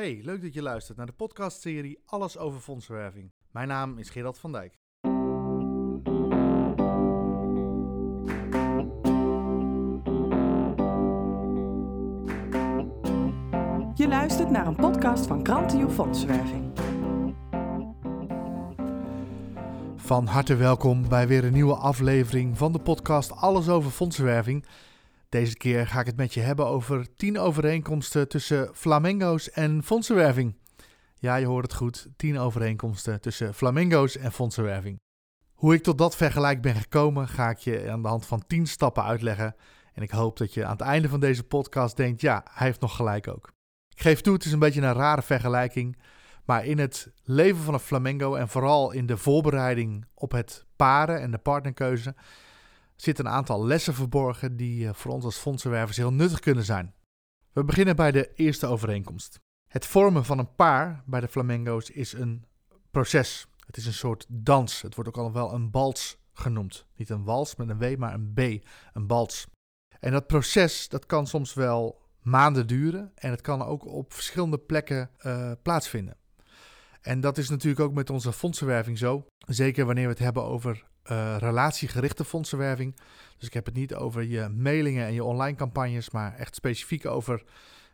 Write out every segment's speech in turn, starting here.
Hey, leuk dat je luistert naar de podcastserie Alles over fondsenwerving. Mijn naam is Gerard van Dijk. Je luistert naar een podcast van Krantio Fondsenwerving. Van harte welkom bij weer een nieuwe aflevering van de podcast Alles over fondsenwerving. Deze keer ga ik het met je hebben over 10 overeenkomsten tussen flamingo's en fondsenwerving. Ja, je hoort het goed, 10 overeenkomsten tussen flamingo's en fondsenwerving. Hoe ik tot dat vergelijk ben gekomen, ga ik je aan de hand van 10 stappen uitleggen. En ik hoop dat je aan het einde van deze podcast denkt, ja, hij heeft nog gelijk ook. Ik geef toe, het is een beetje een rare vergelijking. Maar in het leven van een flamingo en vooral in de voorbereiding op het paren en de partnerkeuze zitten een aantal lessen verborgen die eh, voor ons als fondsenwervers heel nuttig kunnen zijn. We beginnen bij de eerste overeenkomst. Het vormen van een paar bij de flamingo's is een proces. Het is een soort dans. Het wordt ook al wel een bals genoemd. Niet een wals met een W, maar een B, een bals. En dat proces dat kan soms wel maanden duren en het kan ook op verschillende plekken uh, plaatsvinden. En dat is natuurlijk ook met onze fondsenwerving zo. Zeker wanneer we het hebben over uh, relatiegerichte fondsenwerving. Dus ik heb het niet over je mailingen en je online campagnes, maar echt specifiek over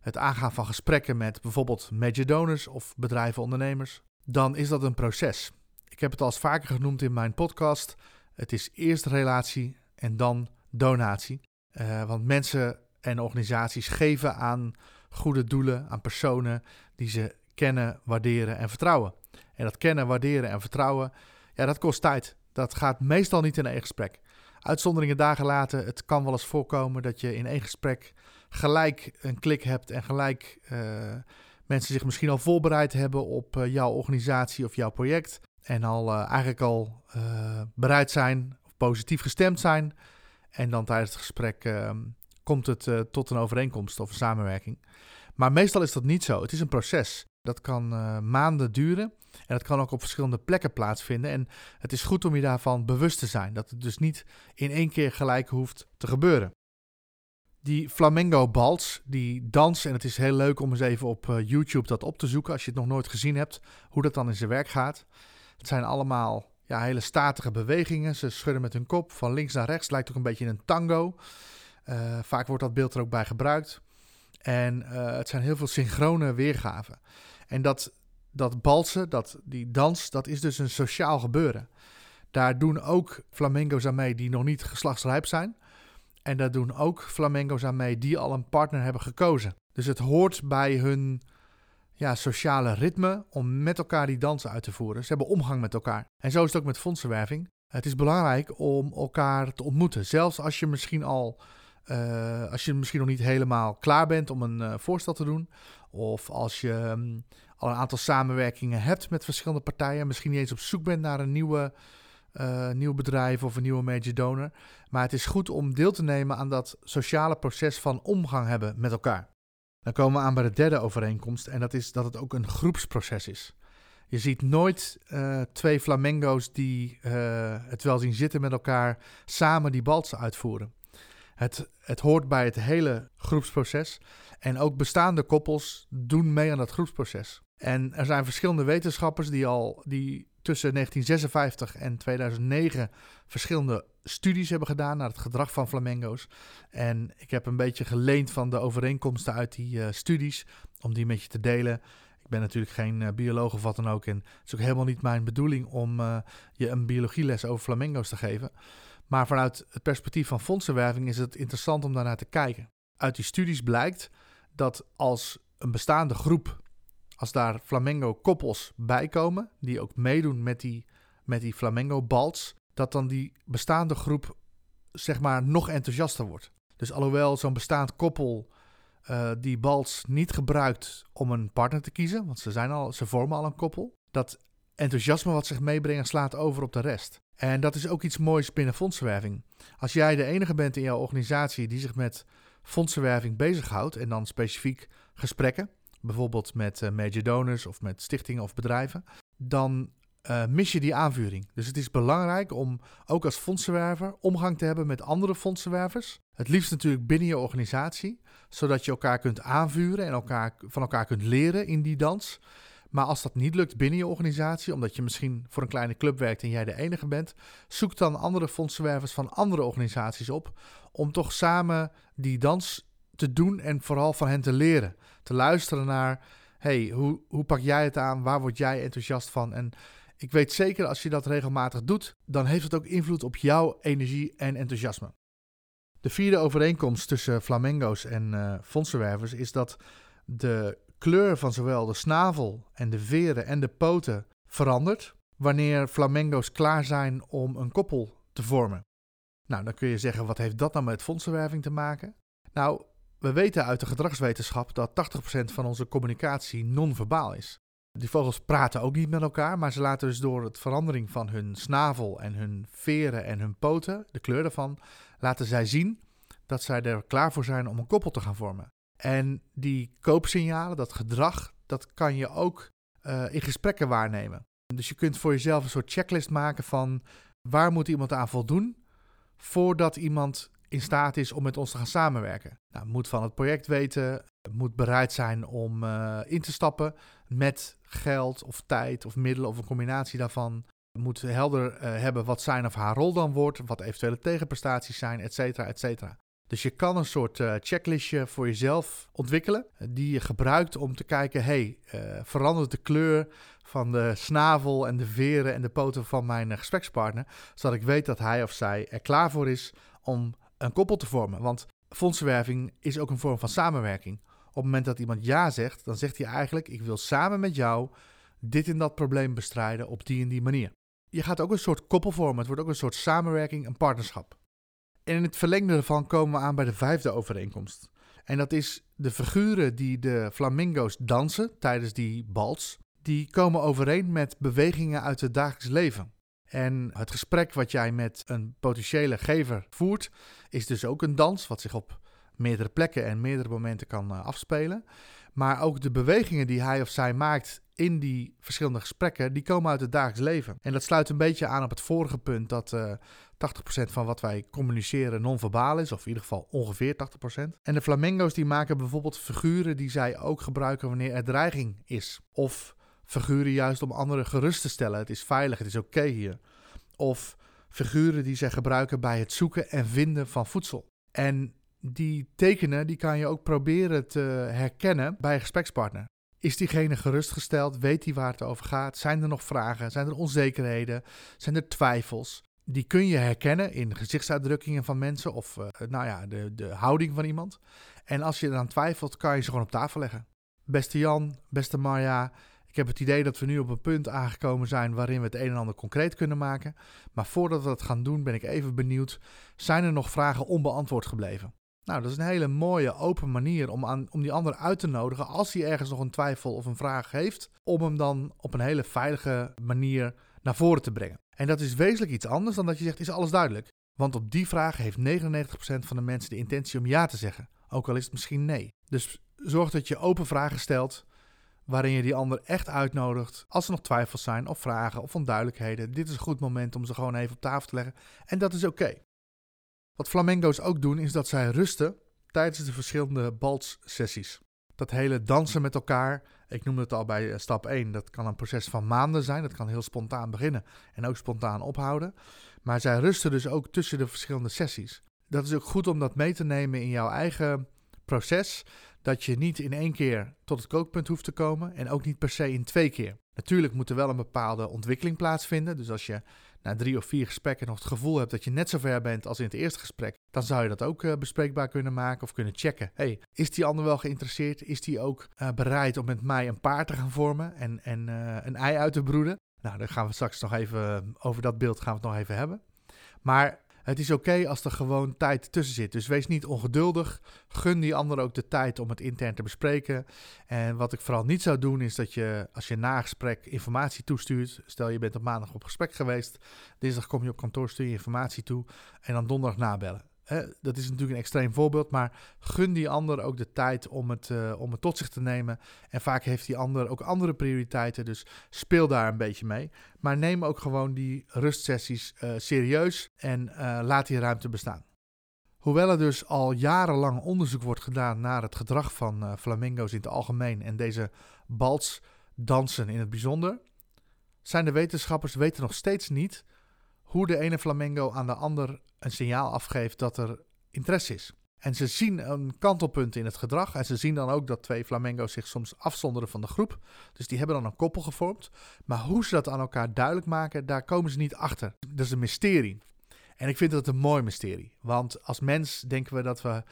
het aangaan van gesprekken met bijvoorbeeld major donors of bedrijven, ondernemers. Dan is dat een proces. Ik heb het al eens vaker genoemd in mijn podcast. Het is eerst relatie en dan donatie. Uh, want mensen en organisaties geven aan goede doelen, aan personen die ze kennen, waarderen en vertrouwen. En dat kennen, waarderen en vertrouwen, ja, dat kost tijd. Dat gaat meestal niet in één gesprek. Uitzonderingen dagen later, het kan wel eens voorkomen dat je in één gesprek gelijk een klik hebt en gelijk uh, mensen zich misschien al voorbereid hebben op uh, jouw organisatie of jouw project. En al uh, eigenlijk al bereid zijn of positief gestemd zijn. En dan tijdens het gesprek ehm, komt het tot een overeenkomst of een samenwerking. Maar meestal is dat niet zo. Het is een proces. Dat kan maanden duren. En dat kan ook op verschillende plekken plaatsvinden. En het is goed om je daarvan bewust te zijn. Dat het dus niet in één keer gelijk hoeft te gebeuren. Die flamengo bals, die dans, en het is heel leuk om eens even op uh, YouTube dat op te zoeken als je het nog nooit gezien hebt, hoe dat dan in zijn werk gaat. Het zijn allemaal ja, hele statige bewegingen. Ze schudden met hun kop van links naar rechts, lijkt ook een beetje een tango. Uh, vaak wordt dat beeld er ook bij gebruikt. En het zijn heel veel synchrone weergaven. En dat dat balsen, dat, die dans, dat is dus een sociaal gebeuren. Daar doen ook flamengo's aan mee die nog niet geslachtsrijp zijn. En daar doen ook flamengo's aan mee die al een partner hebben gekozen. Dus het hoort bij hun ja, sociale ritme om met elkaar die dansen uit te voeren. Ze hebben omgang met elkaar. En zo is het ook met fondsenwerving. Het is belangrijk om elkaar te ontmoeten. Zelfs als je misschien al uh, als je misschien nog niet helemaal klaar bent om een uh, voorstel te doen. Of als je um, al een aantal samenwerkingen hebt met verschillende partijen. Misschien niet eens op zoek bent naar een nieuwe, uh, nieuw bedrijf of een nieuwe major donor. Maar het is goed om deel te nemen aan dat sociale proces van omgang hebben met elkaar. Dan komen we aan bij de derde overeenkomst. En dat is dat het ook een groepsproces is. Je ziet nooit twee flamengo's die het wel zien zitten met elkaar samen die balsen uitvoeren. Het, het hoort bij het hele groepsproces. En ook bestaande koppels doen mee aan dat groepsproces. En er zijn verschillende wetenschappers die al die tussen 1956 en 2009 verschillende studies hebben gedaan naar het gedrag van flamengo's. En ik heb een beetje geleend van de overeenkomsten uit die uh, studies om die met je te delen. Ik ben natuurlijk geen uh, bioloog of wat dan ook. En het is ook helemaal niet mijn bedoeling om uh, je een biologieles over flamengo's te geven. Maar vanuit het perspectief van fondsenwerving is het interessant om daarnaar te kijken. Uit die studies blijkt dat als een bestaande groep, als daar flamengo koppels bij komen, die ook meedoen met die, met die flamengo bals, dat dan die bestaande groep zeg maar nog enthousiaster wordt. Dus alhoewel zo'n bestaand koppel uh, die bals niet gebruikt om een partner te kiezen, want ze, zijn al, ze vormen al een koppel, dat enthousiasme wat zich meebrengen slaat over op de rest. En dat is ook iets moois binnen fondsenwerving. Als jij de enige bent in jouw organisatie die zich met fondsenwerving bezighoudt en dan specifiek gesprekken, bijvoorbeeld met uh, major donors of met stichtingen of bedrijven, dan uh, mis je die aanvuring. Dus het is belangrijk om ook als fondsenwerver omgang te hebben met andere fondsenwervers. Het liefst natuurlijk binnen je organisatie, zodat je elkaar kunt aanvuren en elkaar, van elkaar kunt leren in die dans. Maar als dat niet lukt binnen je organisatie, omdat je misschien voor een kleine club werkt en jij de enige bent, zoek dan andere fondsenwervers van andere organisaties op om toch samen die dans te doen en vooral van hen te leren. Te luisteren naar, hey, hoe, hoe pak jij het aan? Waar word jij enthousiast van? En ik weet zeker als je dat regelmatig doet, dan heeft het ook invloed op jouw energie en enthousiasme. De vierde overeenkomst tussen flamengo's en uh, fondsenwervers is dat de kleur van zowel de snavel en de veren en de poten verandert wanneer flamengo's klaar zijn om een koppel te vormen. Nou, dan kun je zeggen, wat heeft dat nou met fondsenwerving te maken? Nou, we weten uit de gedragswetenschap dat 80% van onze communicatie non-verbaal is. Die vogels praten ook niet met elkaar, maar ze laten dus door het verandering van hun snavel en hun veren en hun poten, de kleur daarvan, laten zij zien dat zij er klaar voor zijn om een koppel te gaan vormen. En die koopsignalen, dat gedrag, dat kan je ook uh, in gesprekken waarnemen. Dus je kunt voor jezelf een soort checklist maken van waar moet iemand aan voldoen voordat iemand in staat is om met ons te gaan samenwerken. Nou, moet van het project weten, moet bereid zijn om uh, in te stappen met geld of tijd of middelen of een combinatie daarvan. Moet helder uh, hebben wat zijn of haar rol dan wordt, wat eventuele tegenprestaties zijn, et cetera, et cetera. Dus je kan een soort uh, checklistje voor jezelf ontwikkelen, die je gebruikt om te kijken, hey, verandert de kleur van de snavel en de veren en de poten van mijn gesprekspartner, zodat ik weet dat hij of zij er klaar voor is om een koppel te vormen. Want fondsenwerving is ook een vorm van samenwerking. Op het moment dat iemand ja zegt, dan zegt hij eigenlijk: Ik wil samen met jou dit en dat probleem bestrijden op die en die manier. Je gaat ook een soort koppel vormen. Het wordt ook een soort samenwerking, een partnerschap. En in het verlengde ervan komen we aan bij de vijfde overeenkomst. En dat is de figuren die de flamingo's dansen tijdens die bals. Die komen overeen met bewegingen uit het dagelijks leven. En het gesprek wat jij met een potentiële gever voert, is dus ook een dans, wat zich op meerdere plekken en meerdere momenten kan uh, afspelen. Maar ook de bewegingen die hij of zij maakt in die verschillende gesprekken, die komen uit het dagelijks leven. En dat sluit een beetje aan op het vorige punt dat uh, eh, 80% van wat wij communiceren non-verbaal is, of in ieder geval ongeveer 80%. En de flamingo's die maken bijvoorbeeld figuren die zij ook gebruiken wanneer er dreiging is. Of figuren juist om anderen gerust te stellen. Het is veilig, het is oké hier. Of figuren die zij gebruiken bij het zoeken en vinden van voedsel. En die tekenen die kan je ook proberen te herkennen bij een gesprekspartner. Is diegene gerustgesteld? Weet hij waar het over gaat? Zijn er nog vragen? Zijn er onzekerheden? Zijn er twijfels? Die kun je herkennen in gezichtsuitdrukkingen van mensen of uh, nou ja, de, de houding van iemand. En als je eraan twijfelt, kan je ze gewoon op tafel leggen. Beste Jan, beste Marja, ik heb het idee dat we nu op een punt aangekomen zijn waarin we het een en ander concreet kunnen maken. Maar voordat we dat gaan doen, ben ik even benieuwd: zijn er nog vragen onbeantwoord gebleven? Nou, dat is een hele mooie, open manier om, aan, om die ander uit te nodigen als hij ergens nog een twijfel of een vraag heeft, om hem dan op een hele veilige manier naar voren te brengen. En dat is wezenlijk iets anders dan dat je zegt: is alles duidelijk? Want op die vraag heeft 99% van de mensen de intentie om ja te zeggen, ook al is het misschien nee. Dus zorg dat je open vragen stelt waarin je die ander echt uitnodigt als er nog twijfels zijn of vragen of onduidelijkheden. Dit is een goed moment om ze gewoon even op tafel te leggen en dat is oké. Wat flamengo's ook doen is dat zij rusten tijdens de verschillende balsessies. Dat hele dansen met elkaar, ik noemde het al bij eh, stap 1, dat kan een proces van maanden zijn. Dat kan heel spontaan beginnen en ook spontaan ophouden. Maar zij rusten dus ook tussen de verschillende sessies. Dat is ook goed om dat mee te nemen in jouw eigen proces dat je niet in één keer tot het kookpunt hoeft te komen en ook niet per se in twee keer. Natuurlijk moet er wel een bepaalde ontwikkeling plaatsvinden. Dus als je na drie of vier gesprekken nog het gevoel hebt dat je net zo ver bent als in het eerste gesprek, dan zou je dat ook uh, bespreekbaar kunnen maken of kunnen checken. Hey, is die ander wel geïnteresseerd? Is die ook uh, bereid om met mij een paar te gaan vormen en, en uh, een ei uit te broeden? Nou, daar gaan we straks nog even over dat beeld gaan we het nog even hebben. Maar het is oké als er gewoon tijd tussen zit. Dus wees niet ongeduldig. Gun die ander ook de tijd om het intern te bespreken. En wat ik vooral niet zou doen, is dat je als je na gesprek informatie toestuurt. Stel je bent op maandag op gesprek geweest. Dinsdag kom je op kantoor, stuur je informatie toe. En dan donderdag nabellen. Dat is natuurlijk een extreem voorbeeld, maar gun die ander ook de tijd om het, uh, om het tot zich te nemen. En vaak heeft die ander ook andere prioriteiten, dus speel daar een beetje mee. Maar neem ook gewoon die rustsessies uh, serieus en uh, laat die ruimte bestaan. Hoewel er dus al jarenlang onderzoek wordt gedaan naar het gedrag van flamingo's in het algemeen en deze balsdansen in het bijzonder, zijn de wetenschappers weten nog steeds niet hoe de ene flamingo aan de ander een signaal afgeeft dat er interesse is. En ze zien een kantelpunt in het gedrag. En ze zien dan ook dat twee flamingo's zich soms afzonderen van de groep. Dus die hebben dan een koppel gevormd. Maar hoe ze dat aan elkaar duidelijk maken, daar komen ze niet achter. Dat is een mysterie. En ik vind dat een mooi mysterie. Want als mens denken we dat we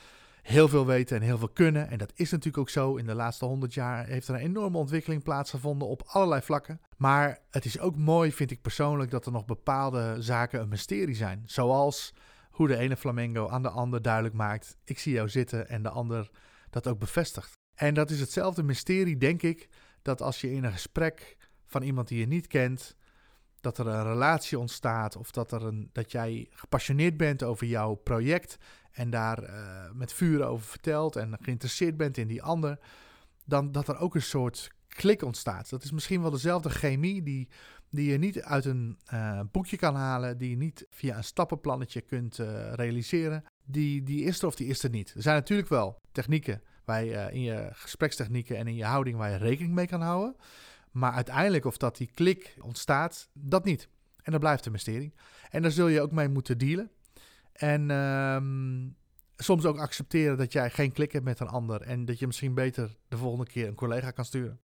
heel veel weten en heel veel kunnen. En dat is natuurlijk ook zo. In de laatste honderd jaar heeft er een enorme ontwikkeling plaatsgevonden op allerlei vlakken. Maar het is ook mooi, vind ik persoonlijk, dat er nog bepaalde zaken een mysterie zijn. Zoals hoe de ene flamingo aan de ander duidelijk maakt: ik zie jou zitten en de ander dat ook bevestigt. En dat is hetzelfde mysterie, denk ik, dat als je in een gesprek van iemand die je niet kent, dat er een relatie ontstaat of dat, er een, dat jij gepassioneerd bent over jouw project en daar uh, met vuur over vertelt en geïnteresseerd bent in die ander, dan dat er ook een soort klik ontstaat. Dat is misschien wel dezelfde chemie die, die je niet uit een uh, boekje kan halen, die je niet via een stappenplannetje kunt uh, realiseren. Die, die is er of die is er niet. Er zijn natuurlijk wel technieken waar je in je gesprekstechnieken en in je houding waar je rekening mee kan houden. Maar uiteindelijk of dat die klik ontstaat, dat niet. En dat blijft een mysterie. En daar zul je ook mee moeten dealen. En ehm, soms ook accepteren dat jij geen klik hebt met een ander. En dat je misschien beter de volgende keer een collega kan sturen.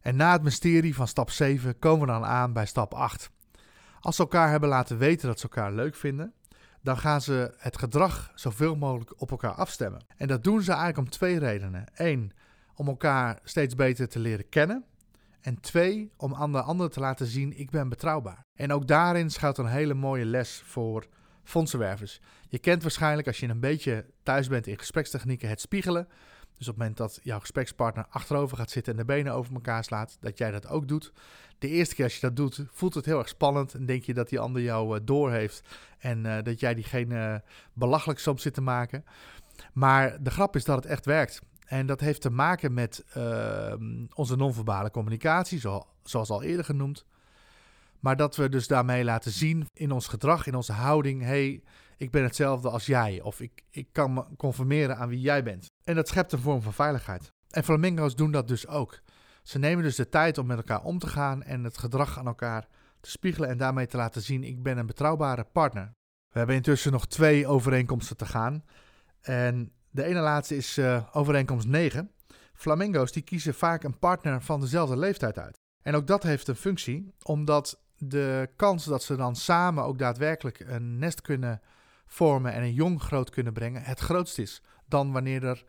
En na het mysterie van stap 7 komen we dan aan bij stap 8. Als ze elkaar hebben laten weten dat ze elkaar leuk vinden, dan gaan ze het gedrag zoveel mogelijk op elkaar afstemmen. En dat doen ze eigenlijk om twee redenen. Eén, om elkaar steeds beter te leren kennen. En twee, om aan de ander te laten zien, ik ben betrouwbaar. En ook daarin schuilt een hele mooie les voor fondsenwervers. Je kent waarschijnlijk, als je een beetje thuis bent in gesprekstechnieken, het spiegelen. Dus op het moment dat jouw gesprekspartner achterover gaat zitten en de benen over elkaar slaat, dat jij dat ook doet. De eerste keer als je dat doet, voelt het heel erg spannend en denk je dat die ander jou uh, door heeft en uh, dat jij diegene belachelijk soms zit te maken. Maar de grap is dat het echt werkt. En dat heeft te maken met uh, onze non-verbale communicatie, zoals al eerder genoemd. Maar dat we dus daarmee laten zien in ons gedrag, in onze houding: hey, ik ben hetzelfde als jij. Of ik, ik kan me conformeren aan wie jij bent. En dat schept een vorm van veiligheid. En flamingo's doen dat dus ook. Ze nemen dus de tijd om met elkaar om te gaan en het gedrag aan elkaar te spiegelen en daarmee te laten zien: ik ben een betrouwbare partner. We hebben intussen nog twee overeenkomsten te gaan. En de ene laatste is uh, overeenkomst 9. Flamingo's die kiezen vaak een partner van dezelfde leeftijd uit. En ook dat heeft een functie, omdat de kans dat ze dan samen ook daadwerkelijk een nest kunnen vormen en een jong groot kunnen brengen, het grootst is dan wanneer er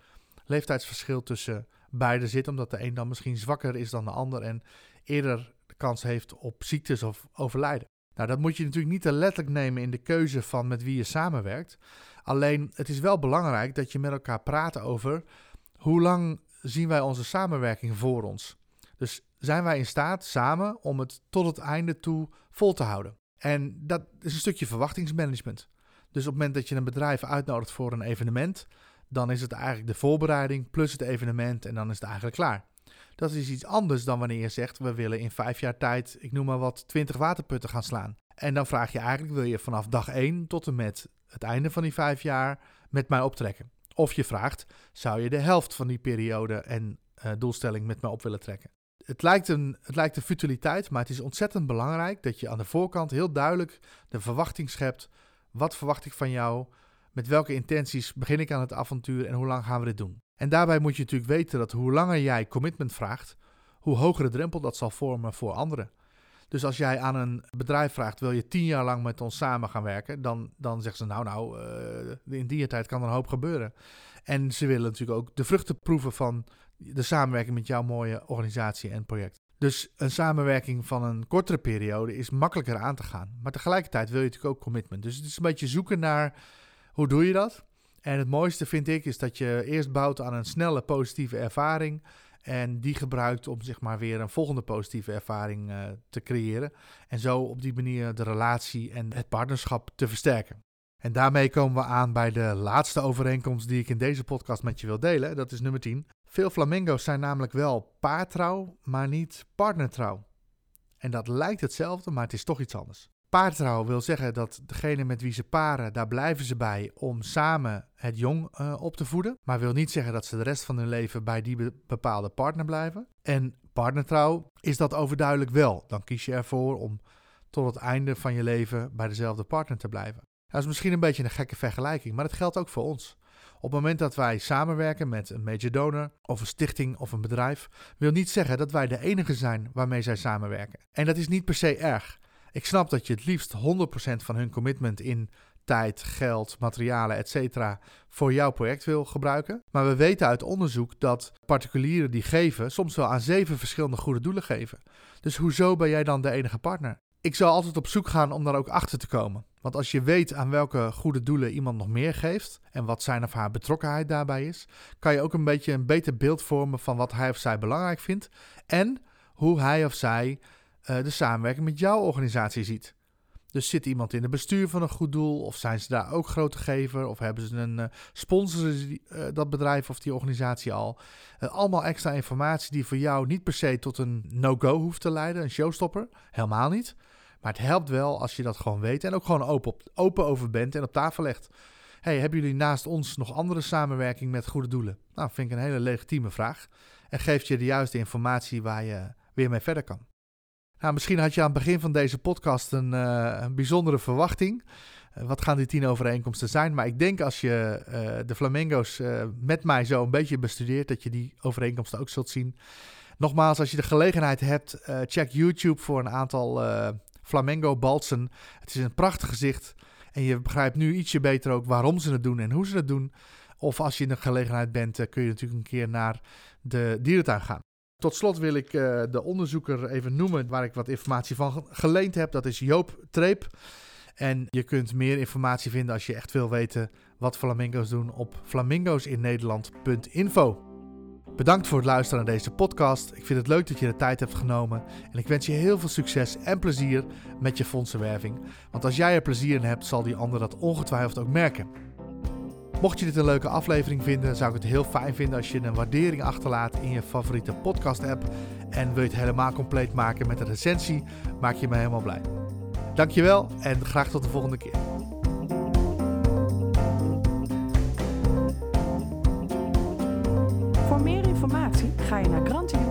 leeftijdsverschil tussen beiden zit, omdat de een dan misschien zwakker is dan de ander en eerder de kans heeft op ziektes of overlijden. Nou, dat moet je natuurlijk niet te letterlijk nemen in de keuze van met wie je samenwerkt. Alleen het is wel belangrijk dat je met elkaar praat over hoe lang zien wij onze samenwerking voor ons. Dus zijn wij in staat samen om het tot het einde toe vol te houden? En dat is een stukje verwachtingsmanagement. Dus op het moment dat je een bedrijf uitnodigt voor een evenement, dan is het eigenlijk de voorbereiding plus het evenement en dan is het eigenlijk klaar. Dat is iets anders dan wanneer je zegt: we willen in vijf jaar tijd, ik noem maar wat, 20 waterputten gaan slaan. En dan vraag je eigenlijk: wil je vanaf dag 1 tot en met het einde van die vijf jaar met mij optrekken? Of je vraagt: zou je de helft van die periode en uh, doelstelling met mij op willen trekken? Het lijkt, een, het lijkt een futiliteit, maar het is ontzettend belangrijk dat je aan de voorkant heel duidelijk de verwachting schept. Wat verwacht ik van jou? Met welke intenties begin ik aan het avontuur en hoe lang gaan we dit doen? En daarbij moet je natuurlijk weten dat hoe langer jij commitment vraagt, hoe hogere drempel dat zal vormen voor anderen. Dus als jij aan een bedrijf vraagt, wil je tien jaar lang met ons samen gaan werken, dan, dan zeggen ze nou, nou, uh, in die tijd kan er een hoop gebeuren. En ze willen natuurlijk ook de vruchten proeven van de samenwerking met jouw mooie organisatie en project. Dus een samenwerking van een kortere periode is makkelijker aan te gaan. Maar tegelijkertijd wil je natuurlijk ook commitment. Dus het is een beetje zoeken naar hoe doe je dat? En het mooiste vind ik is dat je eerst bouwt aan een snelle positieve ervaring. En die gebruikt om zeg maar weer een volgende positieve ervaring uh, te creëren. En zo op die manier de relatie en het partnerschap te versterken. En daarmee komen we aan bij de laatste overeenkomst die ik in deze podcast met je wil delen. Dat is nummer 10. Veel flamingo's zijn namelijk wel paartrouw, maar niet partnertrouw. En dat lijkt hetzelfde, maar het is toch iets anders. Paartrouw wil zeggen dat degene met wie ze paren, daar blijven ze bij om samen het jong uh, op te voeden. Maar wil niet zeggen dat ze de rest van hun leven bij die bepaalde partner blijven. En partnertrouw is dat overduidelijk wel. Dan kies je ervoor om tot het einde van je leven bij dezelfde partner te blijven. Dat is misschien een beetje een gekke vergelijking, maar het geldt ook voor ons. Op het moment dat wij samenwerken met een major donor of een stichting of een bedrijf, wil niet zeggen dat wij de enige zijn waarmee zij samenwerken. En dat is niet per se erg. Ik snap dat je het liefst 100% van hun commitment in tijd, geld, materialen, etc. voor jouw project wil gebruiken. Maar we weten uit onderzoek dat particulieren die geven soms wel aan zeven verschillende goede doelen geven. Dus hoezo ben jij dan de enige partner? Ik zal altijd op zoek gaan om daar ook achter te komen. Want als je weet aan welke goede doelen iemand nog meer geeft en wat zijn of haar betrokkenheid daarbij is, kan je ook een beetje een beter beeld vormen van wat hij of zij belangrijk vindt en hoe hij of zij de samenwerking met jouw organisatie ziet. Dus zit iemand in het bestuur van een goed doel? Of zijn ze daar ook grote gever? Of hebben ze een uh, sponsoren uh, dat bedrijf of die organisatie al? Allemaal extra informatie die voor jou niet per se tot een no-go hoeft te leiden, een showstopper. Helemaal niet. Maar het helpt wel als je dat gewoon weet en ook gewoon open, op, open over bent en op tafel legt. Hey, hebben jullie naast ons nog andere samenwerking met goede doelen? Nou, vind ik een hele legitieme vraag. En geeft je de juiste informatie waar je weer mee verder kan. Nou, misschien had je aan het begin van deze podcast een, uh, een bijzondere verwachting. Uh, wat gaan die tien overeenkomsten zijn? Maar ik denk als je uh, de flamingo's met mij zo een beetje bestudeert, dat je die overeenkomsten ook zult zien. Nogmaals, als je de gelegenheid hebt, check YouTube voor een aantal Flamengo balsen. Het is een prachtig gezicht. En je begrijpt nu ietsje beter ook waarom ze het doen en hoe ze het doen. Of als je in de gelegenheid bent, kun je natuurlijk een keer naar de dierentuin gaan. Tot slot wil ik uh, de onderzoeker even noemen waar ik wat informatie van geleend heb. Dat is Joop Treep. En je kunt meer informatie vinden als je echt wil weten wat flamingo's doen op flamingo'sinnederland.info. Bedankt voor het luisteren naar deze podcast. Ik vind het leuk dat je de tijd hebt genomen. En ik wens je heel veel succes en plezier met je fondsenwerving. Want als jij er plezier in hebt, zal die ander dat ongetwijfeld ook merken. Mocht je dit een leuke aflevering vinden, zou ik het heel fijn vinden als je een waardering achterlaat in je favoriete podcast-app. En wil je het helemaal compleet maken met een recensie, maak je me helemaal blij. Dankjewel en graag tot de volgende keer. Voor meer informatie ga je naar grantiu.nl